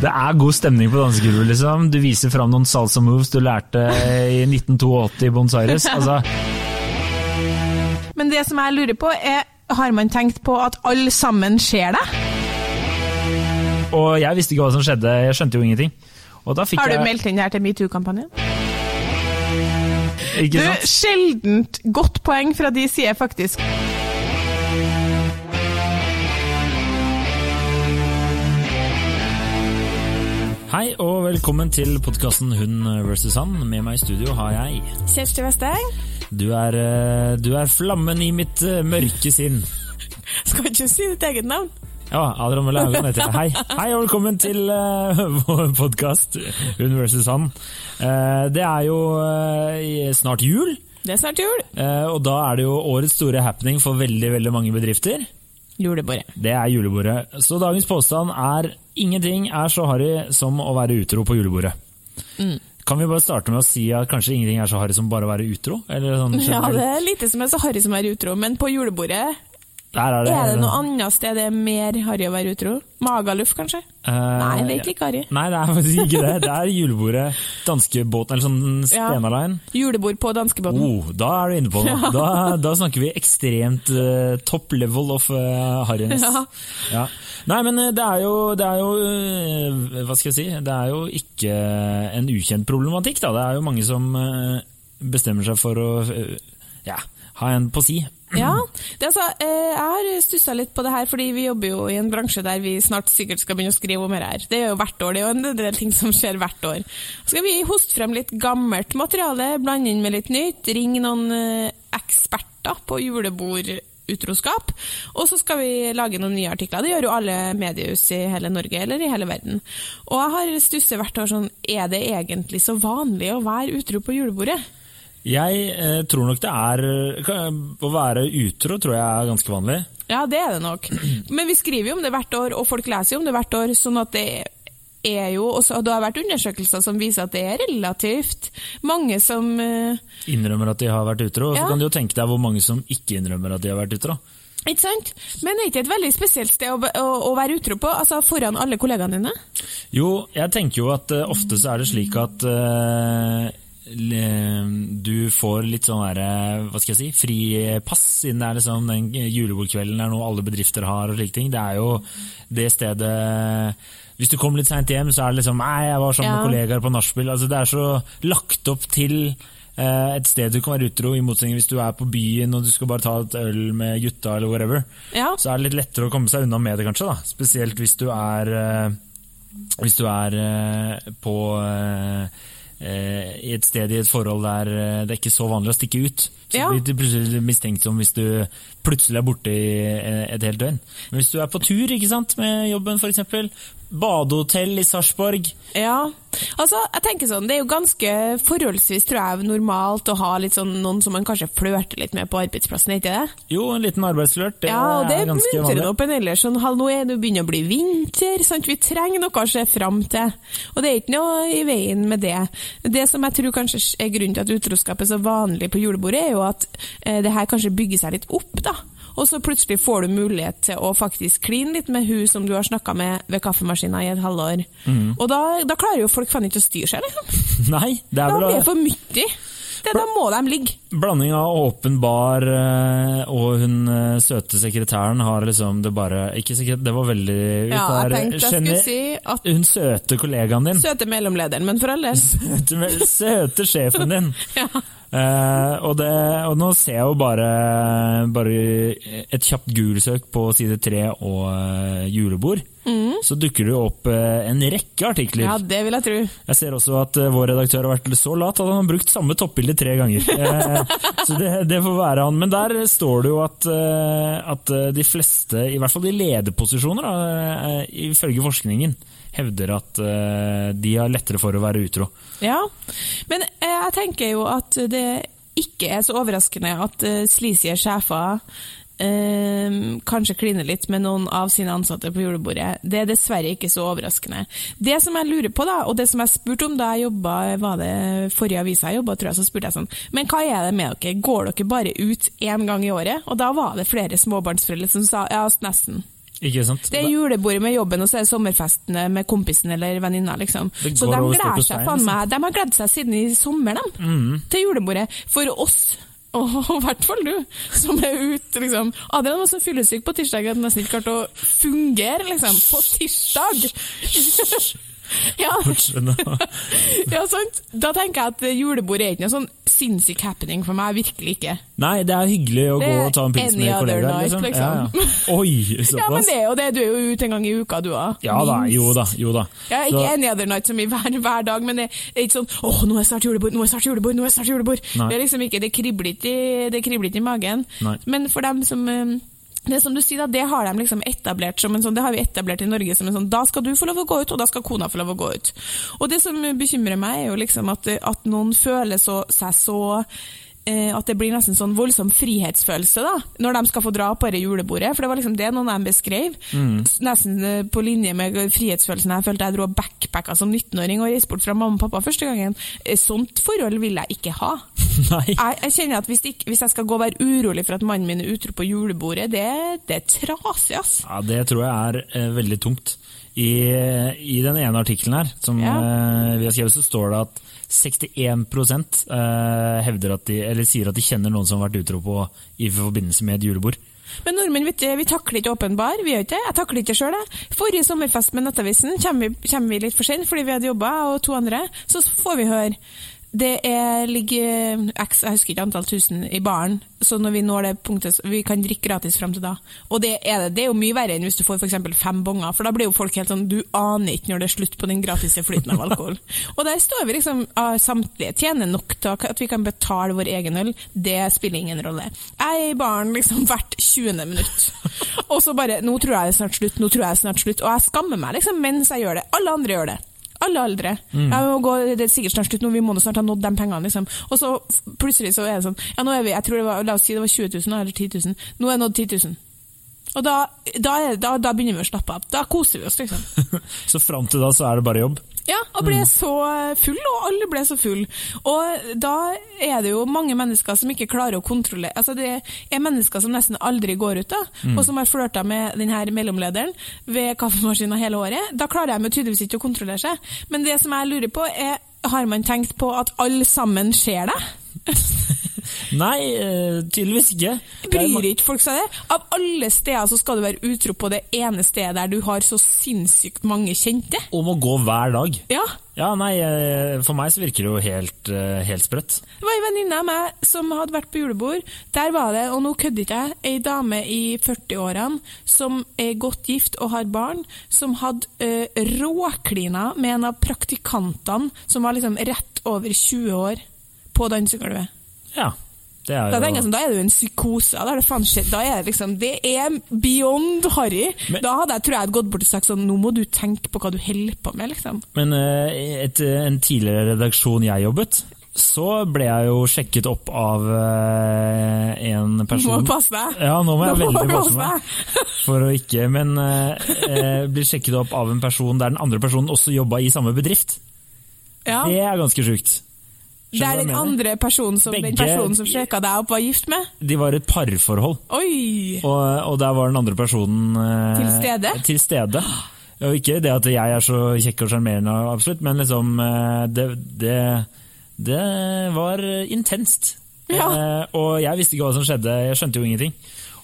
Det er god stemning på dansegulvet, liksom. Du viser fram noen salsa moves du lærte i 1982 i Buenos Aires. Altså, Men det som jeg lurer på, er har man tenkt på at alle sammen ser det? og jeg visste ikke hva som skjedde, jeg skjønte jo ingenting. Og da Har du jeg meldt inn her til metoo-kampanjen? Ikke sant? Du, sjeldent godt poeng fra de sider, faktisk. Hei og velkommen til podkasten Hun versus han. Med meg i studio har jeg Kjersti Westeng, Du er, eh, du er flammen i mitt eh, mørke sinn. skal ikke si ditt eget navn? Ja, Adrian Mølle Haugan heter jeg. Hei. Hei og velkommen til eh, vår podkast Hun versus han. Det er jo snart jul, Det er snart jul. og da er det jo årets store happening for veldig, veldig mange bedrifter. Julebordet. Det er julebordet. Så dagens påstand er ingenting er så harry som å være utro på julebordet. Mm. Kan vi bare starte med å si at kanskje ingenting er så harry som bare å være utro? Eller sånn Ja, det er lite som er så harry som å være utro, men på julebordet Der er det, er det noe annet sted det er mer harry å være utro? Magaluf, kanskje? Uh, Nei, det er ikke like harry. Nei, det er faktisk ikke det. Det er julebordet, danskebåten, eller sånn Ja. Stena Line. Julebord på danskebåten. Oh, da er du inne på noe. Da, da snakker vi ekstremt uh, top level of uh, harryness. Ja. Ja. Nei, men det er jo, det er jo Hva skal jeg si? Det er jo ikke en ukjent problematikk, da. Det er jo mange som bestemmer seg for å ja, ha en på si. Ja, altså, eh, jeg har stussa litt på det her, fordi vi jobber jo i en bransje der vi snart sikkert skal begynne å skrive om det her. Det er jo hvert år, det er jo en del ting som skjer hvert år. Så skal vi hoste frem litt gammelt materiale, blande inn med litt nytt, ringe noen eh, eksperter på julebordutroskap, og så skal vi lage noen nye artikler. Det gjør jo alle mediehus i hele Norge, eller i hele verden. Og jeg har stusset hvert år sånn, er det egentlig så vanlig å være utro på julebordet? Jeg eh, tror nok det er eh, Å være utro tror jeg er ganske vanlig. Ja, det er det nok. Men vi skriver jo om det hvert år, og folk leser jo om det hvert år, sånn at det er jo og Det har vært undersøkelser som viser at det er relativt mange som eh, Innrømmer at de har vært utro. Og så kan du jo tenke deg hvor mange som ikke innrømmer at de har vært utro. Ikke sant? Men det er ikke et veldig spesielt sted å, å, å være utro på, altså foran alle kollegaene dine? Jo, jeg tenker jo at uh, ofte så er det slik at le- du får litt sånn derre, hva skal jeg si, fri pass, siden det er liksom den julebordkvelden er noe alle bedrifter har og slike ting. Det er jo det stedet Hvis du kommer litt seint hjem, så er det liksom Nei, jeg var sammen Ja. med kollegaer på nachspiel. Altså, det er så lagt opp til eh, et sted du kan være utro, i motsetning hvis du er på byen og du skal bare ta et øl med gutta eller whatever. Ja. Så er det litt lettere å komme seg unna med det, kanskje. da. Spesielt hvis du er eh, Hvis du er eh, på eh, eh, i et sted i et forhold der eh, det er ikke så vanlig å stikke ut. Så Ja. blir du plutselig mistenksom hvis du plutselig er borte i eh, et helt døgn. Men hvis du er på tur ikke sant, med jobben f.eks., badehotell i Sarpsborg Ja, altså jeg tenker sånn, det er jo ganske forholdsvis tror jeg normalt å ha litt sånn noen som man kanskje flørter litt med på arbeidsplassen, er ikke det? Jo, en liten arbeidsflørt. Det Ja, og det er ganske muntrer opp en ellers. Sånn, nå er det begynner å bli vinter, sant? vi trenger noe å se fram til. Og det er ikke noe i veien med det. Det som jeg tror kanskje er grunnen til at utroskap er så vanlig på julebordet, er jo at eh, det her kanskje bygger seg litt opp, da. Og så plutselig får du mulighet til å faktisk kline litt med hun som du har snakka med ved kaffemaskina i et halvår. Mm. Og da, da klarer jo folk faen ikke å styre seg, liksom. Nei, det er Da blir det for mye. Det, da må de ligge. Blanding av åpen bar eh, og hun eh, søte sekretæren har liksom det bare Ikke sekretær, det var veldig Ja, jeg tenkte jeg skulle si at Hun søte kollegaen din. Søte mellomlederen, men for all del. Søte, søte sjefen din. Ja. Eh, og, det, og nå ser jeg jo bare, bare et kjapt Google-søk på side tre og uh, julebord. Så dukker det jo opp uh, en rekke artikler. ja, det vil jeg tro. Jeg ser også at vår redaktør har vært så lat at han har brukt samme toppbilde tre ganger. Så det, det får være han. Men der står det jo at, at de fleste, i hvert fall i lederposisjoner, da, ifølge forskningen, hevder at eh, de har lettere for å være utro. Ja, men eh, jeg tenker jo at det ikke er så overraskende at uh, sleazy sjefer eh, kanskje kliner litt med noen av sine ansatte på julebordet. Det er dessverre ikke så overraskende. Det som jeg lurer på, da, og det som jeg spurte om da jeg jobba, var det forrige avisa jeg jobba, tror jeg, så spurte jeg sånn Men hva er det med dere, går dere bare ut én gang i året? Og da var det flere småbarnsforeldre som sa ja, nesten. Ikke sant? Det er julebordet med jobben, og så er det sommerfestene med kompisen eller venninna, liksom. Så de gleder seg faen meg. De har gledd seg siden i sommer, de. Mm. Til julebordet. For oss. Og i hvert fall du, som er ute, liksom. Adrian var så fyllesyk på tirsdag at han nesten ikke klarte å fungere, liksom. På tirsdag! Ja, ja, sant. Da tenker jeg at julebord er ikke noe sånn sinnssyk happening for meg. Virkelig ikke. Nei, det er hyggelig å gå og ta en pils med kollegaer. Liksom. liksom. Ja, ja. Oi, Ja, men det er jo det. Du er jo ute en gang i uka, du òg. Ja da, jo da. Jo da. Ja, ikke Så- any other night som i hver, hver dag, men det er ikke sånn 'Å, nå er snart julebord, nå er snart julebord', nå er snart julebord. Nei. Det er liksom ikke, det kribler ikke, i- det kribler ikke i magen. Nei. Men for dem som eh, det som du sier da, det har de liksom etablert som en sånn, det har vi etablert i Norge som en sånn Da skal du få lov å gå ut, og da skal kona få lov å gå ut. Og det som bekymrer meg, er jo liksom at, at noen føler så, seg så at det blir nesten sånn voldsom frihetsfølelse da, når de skal få dra på det julebordet. For det var liksom det noen dem beskrev. Mm. Nesten eh, på linje med frihetsfølelsen jeg følte jeg dro backpacka som 19-åring og reiste bort fra mamma og pappa første gangen. Eh, Sånt forhold vil jeg ikke ha. Jeg, jeg kjenner at hvis, ikke, hvis jeg skal gå og være urolig for at mannen min er utro på julebordet, det, det er trasig, ass. Ja, det tror jeg er eh, veldig tungt. I, I den ene artikkelen her, som Ja. eh, vi har skrevet, så står det at 61 eh, hevder at de, eller sier at de kjenner noen som har vært utro på i forbindelse med et julebord. Men nordmenn vet vi takler ikke åpen bar. Vi gjør ikke det. Jeg takler ikke sjøl, jeg. Forrige sommerfest med Nettavisen kommer vi, kommer vi litt for sent fordi vi hadde jobba, og to andre. Så får vi høre det er, ligger x, jeg husker ikke antall tusen i baren, så når vi når det punktet, vi kan drikke gratis fram til da. Og det er, det. det er jo mye verre enn hvis du får f.eks. fem bonger, for da blir jo folk helt sånn Du aner ikke når det er slutt på den gratise flyten av alkohol. og der står vi liksom samtlige tjener nok til at vi kan betale vår egen øl. Det spiller ingen rolle. Jeg er i baren liksom hvert 20. minutt. Og så bare Nå tror jeg det er snart slutt, nå tror jeg det er snart slutt. Og jeg skammer meg liksom mens jeg gjør det. Alle andre gjør det. Alle aldre. Jeg må gå, det er sikkert snart slutt nå, vi må snart ha nådd de pengene, liksom. Og så plutselig så er det sånn Ja, nå er vi, jeg tror det var, la oss si det var 20 000 eller 10 000. Nå er det nådd 10 000. Og da, da, da, da begynner vi å slappe av. Da koser vi oss, liksom. Så fram til da så er det bare jobb. Ja, og ble så full, og alle ble så full. Og da er det jo mange mennesker som ikke klarer å kontrollere Altså det er mennesker som nesten aldri går ut, da, og som har flørta med denne mellomlederen ved kaffemaskina hele året. Da klarer de tydeligvis ikke å kontrollere seg. Men det som jeg lurer på, er har man tenkt på at alle sammen ser det? Nei, eh, tydeligvis ikke. Bryr ikke folk seg det? Av alle steder så skal du være utro på det ene stedet der du har så sinnssykt mange kjente. Om å gå hver dag. Ja, Ja, nei, eh, for meg så virker det jo helt, eh, helt sprøtt. Det var ei venninne av meg som hadde vært på julebord. Der var det, og nå kødder ikke jeg, ei dame i 40-årene som er godt gift og har barn, som hadde uh, råklina med en av praktikantene som var liksom rett over 20 år, på dansegulvet. Ja, det er Da jo tenker jeg sånn, da er det jo en psykose. Da er det faen shit. Da er det liksom Det er beyond harry. Men- Da hadde jeg tror jeg hadde gått bort og sagt sånn Nå må du tenke på hva du holder på med, liksom. Men eh, etter en tidligere redaksjon jeg jobbet, så ble jeg jo sjekket opp av eh, en Nå må person passe deg. Ja, nå må jeg Nå veldig passe meg for å ikke Men eh, eh, blir sjekket opp av en person der den andre personen også jobba i samme bedrift. Ja. Det er ganske sjukt. Det er den andre personen som, den personen som sjekka deg opp, var gift med? De var et parforhold, Oi! og, og der var den andre personen eh, Til stede? Til stede. Og ikke det at jeg er så kjekk og sjarmerende, absolutt, men liksom eh, det, det, det var intenst. Ja. Eh, og jeg visste ikke hva som skjedde, jeg skjønte jo ingenting.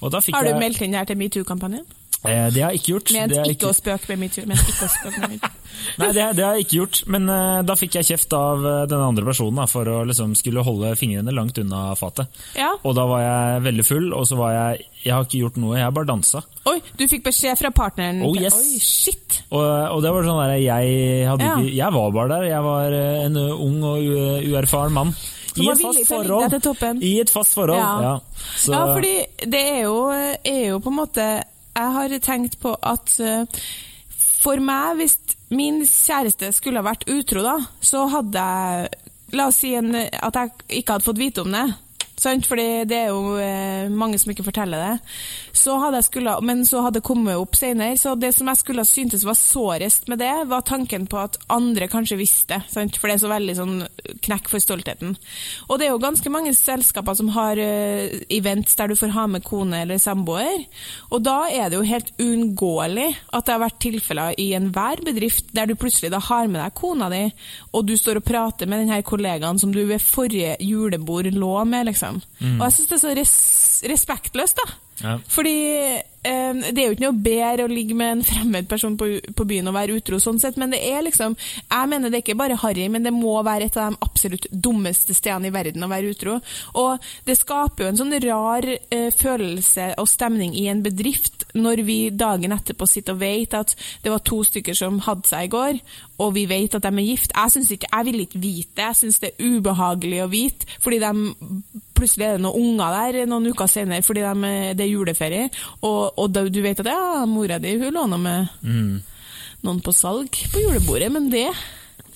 Og da fikk Har du meldt inn her til metoo-kampanjen? Eh, det har jeg ikke gjort. Ment ikke, ikke å spøke med metoo. Ment ikke å spøke med metoo. Nei, det, det har jeg ikke gjort, men eh, da fikk jeg kjeft av uh, den andre personen da, for å liksom skulle holde fingrene langt unna fatet. Ja. Og da var jeg veldig full, og så var jeg Jeg har ikke gjort noe, jeg har bare dansa. Oi, du fikk beskjed fra partneren. Oh, yes. Oi, shit! Og, og det var sånn der, jeg, hadde Ja. ikke, jeg var bare der. Jeg var eh, en uh, ung og u- uerfaren mann. I et, til toppen. I et fast forhold, Ja. ja. Så, Ja, fordi det er jo, er jo på en måte Jeg har tenkt på at eh, for meg, hvis min kjæreste skulle ha vært utro, da, så hadde jeg La oss si en, at jeg ikke hadde fått vite om det. Sant? Fordi det er jo eh, mange som ikke forteller det. Så skulle, men så hadde det kommet opp senere. Så det som jeg skulle syntes var sårest med det, var tanken på at andre kanskje visste. Sant? For det er så veldig sånn knekk for stoltheten. Og det er jo ganske mange selskaper som har eh, events der du får ha med kone eller samboer. Og da er det jo helt uunngåelig at det har vært tilfeller i enhver bedrift der du plutselig da har med deg kona di, og du står og prater med denne kollegaen som du ved forrige julebord lå med, liksom. Mm. Og jeg syns det er så res respektløst, da. Ja. Fordi eh, det er jo ikke noe bedre å ligge med en fremmed person på, på byen og være utro, sånn sett, men det er liksom Jeg mener det er ikke bare harry, men det må være et av de absolutt dummeste stedene i verden å være utro. Og det skaper jo en sånn rar eh, følelse og stemning i en bedrift når vi dagen etterpå sitter og vet at det var to stykker som hadde seg i går, og vi vet at de er gift. Jeg ikke, jeg vil ikke vite det, jeg syns det er ubehagelig å vite, fordi de plutselig er det noen unger der noen uker senere fordi de, det er juleferie, og, og du vet at ja, mora di hun lå nå med Mm. noen på salg på julebordet, men det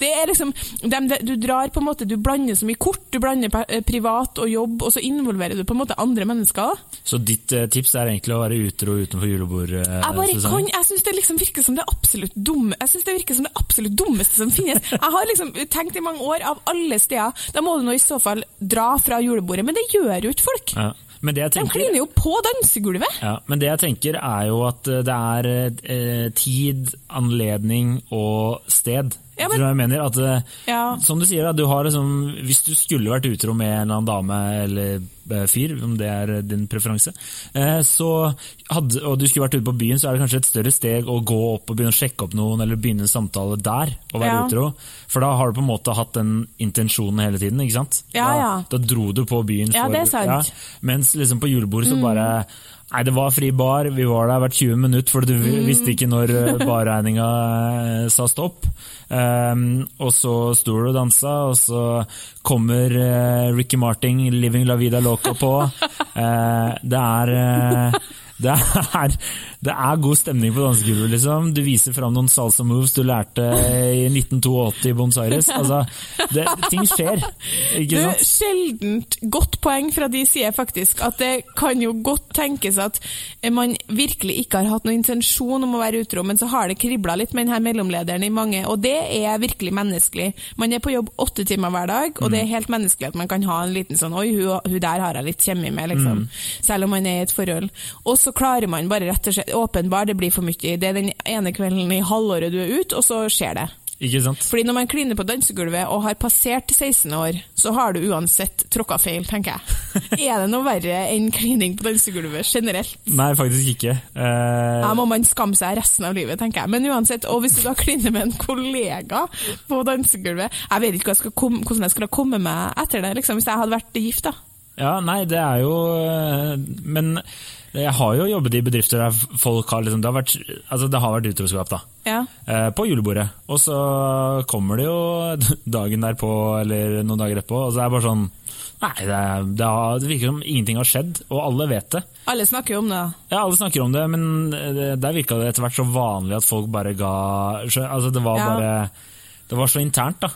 det er liksom, dem- Du drar på en måte, du blander så mye kort, du blander eh, privat og jobb, og så involverer du på en måte andre mennesker. Så ditt eh, tips er egentlig å være utro utenfor Jeg bare kan, jeg syns det liksom virker som det absolutt dumme Jeg synes det virker som det absolutt dummeste som finnes. Jeg har liksom tenkt i mange år, av alle steder, da må du nå i så fall dra fra julebordet, men det gjør jo ikke folk. ja. Men det jeg De tenker, kliner jo på dansegulvet. ja, men det jeg tenker er jo at eh, det er eh, tid, anledning og sted. Ja, men- jeg mener? At, eh, Ja. Som du sier, da, du har liksom, hvis du skulle vært utro med en eller annen dame eller fyr, om det er eh, din preferanse, eh, så hadde, og du skulle vært ute på byen, så er det kanskje et større steg å gå opp og begynne å sjekke opp noen, eller begynne en samtale der, og være Ja. utro. For da har du på en måte hatt den intensjonen hele tiden, ikke sant? Ja, da, ja. da dro du på byen Ja, det er sant. Mm. Ja, mens liksom på julebordet så bare Nei, det var fri bar, vi var der hvert 20 minutter, for du Mm. visste ikke når eh, barregninga eh, sa stopp. Um, og så sto du og dansa, og så kommer uh, Ricky Martin, 'Living La Vida Loca' på. Eh, det er eh, det er, det er god stemning på dansegulvet, liksom. Du viser fram noen salsa moves du lærte i 1982 i Buenos Aires. Altså, det, ting skjer, ikke sant? sjeldent godt poeng fra de sier faktisk at det kan jo godt tenkes at man virkelig ikke har hatt noen intensjon om å være utro, men så har det kribla litt med denne mellomlederen i mange, og det er virkelig menneskelig. Man er på jobb åtte timer hver dag, og det er helt menneskelig at man kan ha en liten sånn Oi, hun, hun der har jeg litt kjemi med, liksom. Selv om man er i et forhold. Og så klarer man bare rett og slett Åpenbart, det blir for mye. Det er den ene kvelden i halvåret du er ute, og så skjer det. Ikke sant? Fordi når man kliner på dansegulvet og har passert 16 år, så har du uansett tråkka feil, tenker jeg. Er det noe verre enn klining på dansegulvet generelt? Nei, faktisk ikke. Uh... Da må man skamme seg resten av livet, tenker jeg. Men uansett, og hvis du da kliner med en kollega på dansegulvet Jeg vet ikke hvordan jeg skulle ha kommet meg etter det, liksom, hvis jeg hadde vært gift, da. Ja, nei, det er jo eh, Men jeg har jo jobbet i bedrifter der folk har liksom Det har vært, altså det har vært utroskap, da. Ja. eh, På julebordet. Og så kommer det jo dagen derpå eller noen dager etterpå, og så er det bare sånn Nei, det, det, har, det virker som ingenting har skjedd, og alle vet det. Alle snakker jo om det. Ja, alle snakker om det, men der virka det etter hvert så vanlig at folk bare ga Altså, det var Ja. bare Det var så internt, da.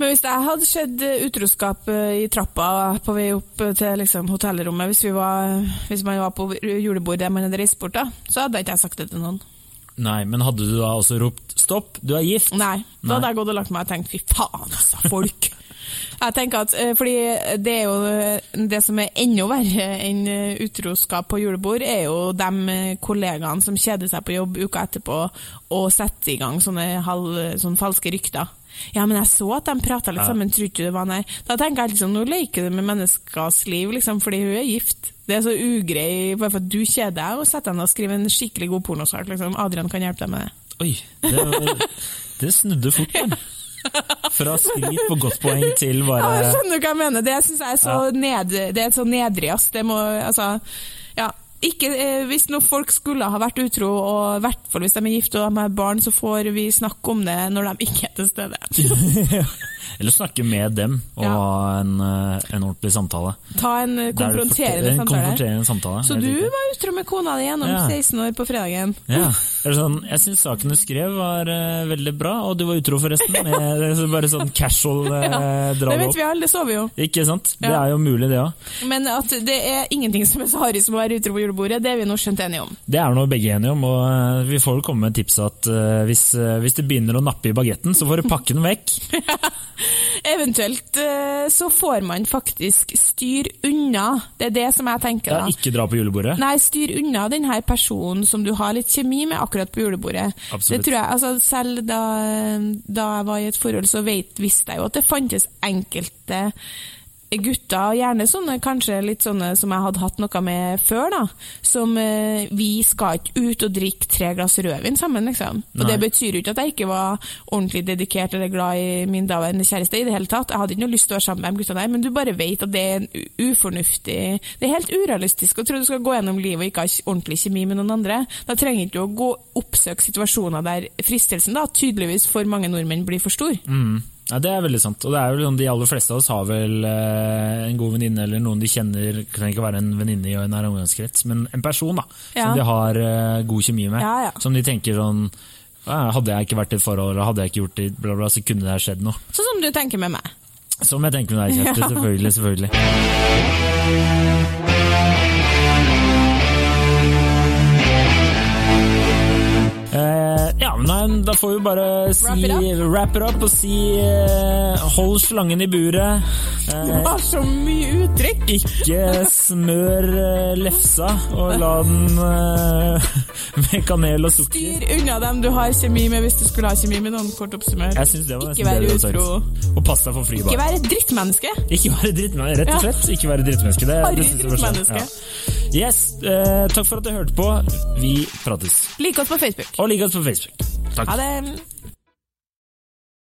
Men hvis jeg hadde sett eh, utroskap eh, i trappa på vei opp eh, til liksom, hotellrommet, hvis, vi var, hvis man var på julebord der man hadde reist bort, da, så hadde ikke jeg sagt det til noen. Nei, men hadde du da også ropt 'stopp, du er gift'? Nei, da hadde jeg gått og lagt meg og tenkt fy faen, altså, folk. Jeg tenker at, eh, fordi Det er jo eh, det som er enda verre enn eh, utroskap på julebord, er jo de kollegaene som kjeder seg på jobb uka etterpå og setter i gang sånne, halv, sånne falske rykter. Ja, men jeg så at de prata litt sammen, tror ikke du det var nei? Da tenker jeg liksom, nå leker du med menneskers liv, liksom, fordi hun er gift. Det er så ugrei, bare for at du kjeder deg, og setter deg ned og skriver en skikkelig god pornosak. Liksom. Adrian kan hjelpe deg med det. Oi, det, det snudde fort, men. Fra skryt på godt poeng til Ja, bare jeg skjønner hva jeg mener. Det syns jeg er så, ned, det er så nedrig. ass. Det må, altså, ja. Ikke, eh, hvis noen folk skulle ha vært utro, og i hvert fall hvis de er gift og de har barn, så får vi snakke om det når de ikke er til stede. Eller snakke med dem og Ja. ha en, eh, en ordentlig samtale. Ta en konfronterende en konfronterende samtale. Så du var utro med kona di gjennom Ja. 16 år på fredagen? Ja. Sånn, jeg syns saken du skrev var uh, veldig bra, og du var utro forresten. Med, bare sånn casual uh, ja. dra det vet opp. vi alle, det så vi jo. Ikke sant? Det er jo mulig, det òg. Men at det er ingenting som er så harry som å være utro på julebordet, det er vi nå skjønt enige om. Det er nå begge enige om, og eh, vi får komme med tips at eh, hvis, eh, hvis det begynner å nappe i bagetten, så får du pakke den vekk. Eventuelt så får man faktisk styr unna. Det er det som jeg tenker. Ja, ikke dra på julebordet. Nei, styr unna den her personen som du har litt kjemi med akkurat på julebordet. Absolutt. Det tror jeg, altså Selv da, da jeg var i et forhold, så vet, visste jeg jo at det fantes enkelte gutter, gjerne sånne kanskje litt sånne som jeg hadde hatt noe med før, da. Som eh, Vi skal ikke ut og drikke tre glass rødvin sammen, liksom. Og Nei. det betyr jo ikke at jeg ikke var ordentlig dedikert eller glad i min daværende kjæreste i det hele tatt. Jeg hadde ikke noe lyst til å være sammen med de gutta der, men du bare vet at det er en ufornuftig Det er helt urealistisk å tro du skal gå gjennom livet og ikke ha ordentlig kjemi med noen andre. Da trenger ikke du å gå oppsøke situasjoner der fristelsen da tydeligvis for mange nordmenn blir for stor. Mm. Ja, Det er veldig sant. Og det er vel sånn, De aller fleste av oss har vel eh, en god venninne eller noen de kjenner. Det kan ikke være en venninne i en nær omgangskrets, men en person da, Ja. som de har eh, god kjemi med. Ja, ja. Som de tenker sånn Hadde jeg ikke vært i et forhold, eller hadde jeg ikke gjort det, bla, bla, så kunne det ha skjedd noe. Sånn som du tenker med meg. Som jeg tenker med deg, Kjersti. Selvfølgelig. selvfølgelig. Ja, men nei, da får vi bare si Wrap it up. wrap it up og si eh, hold slangen i buret. Du Eh, har så mye uttrykk! ikke smør eh, lefsa og la den med kanel og sukker. Styr unna dem du har kjemi med hvis du skulle ha kjemi med noen, kort oppsummert. Ikke vær utro. Og pass deg for fri Ikke være et drittmenneske. Ikke være drittmenneske, rett og slett. Ikke være drittmenneske. Det, Harry drittmenneske. Ja. Yes, takk for at du hørte på. Vi prates. Lik oss på Facebook. Og lik oss på Facebook. Takk. Ha det.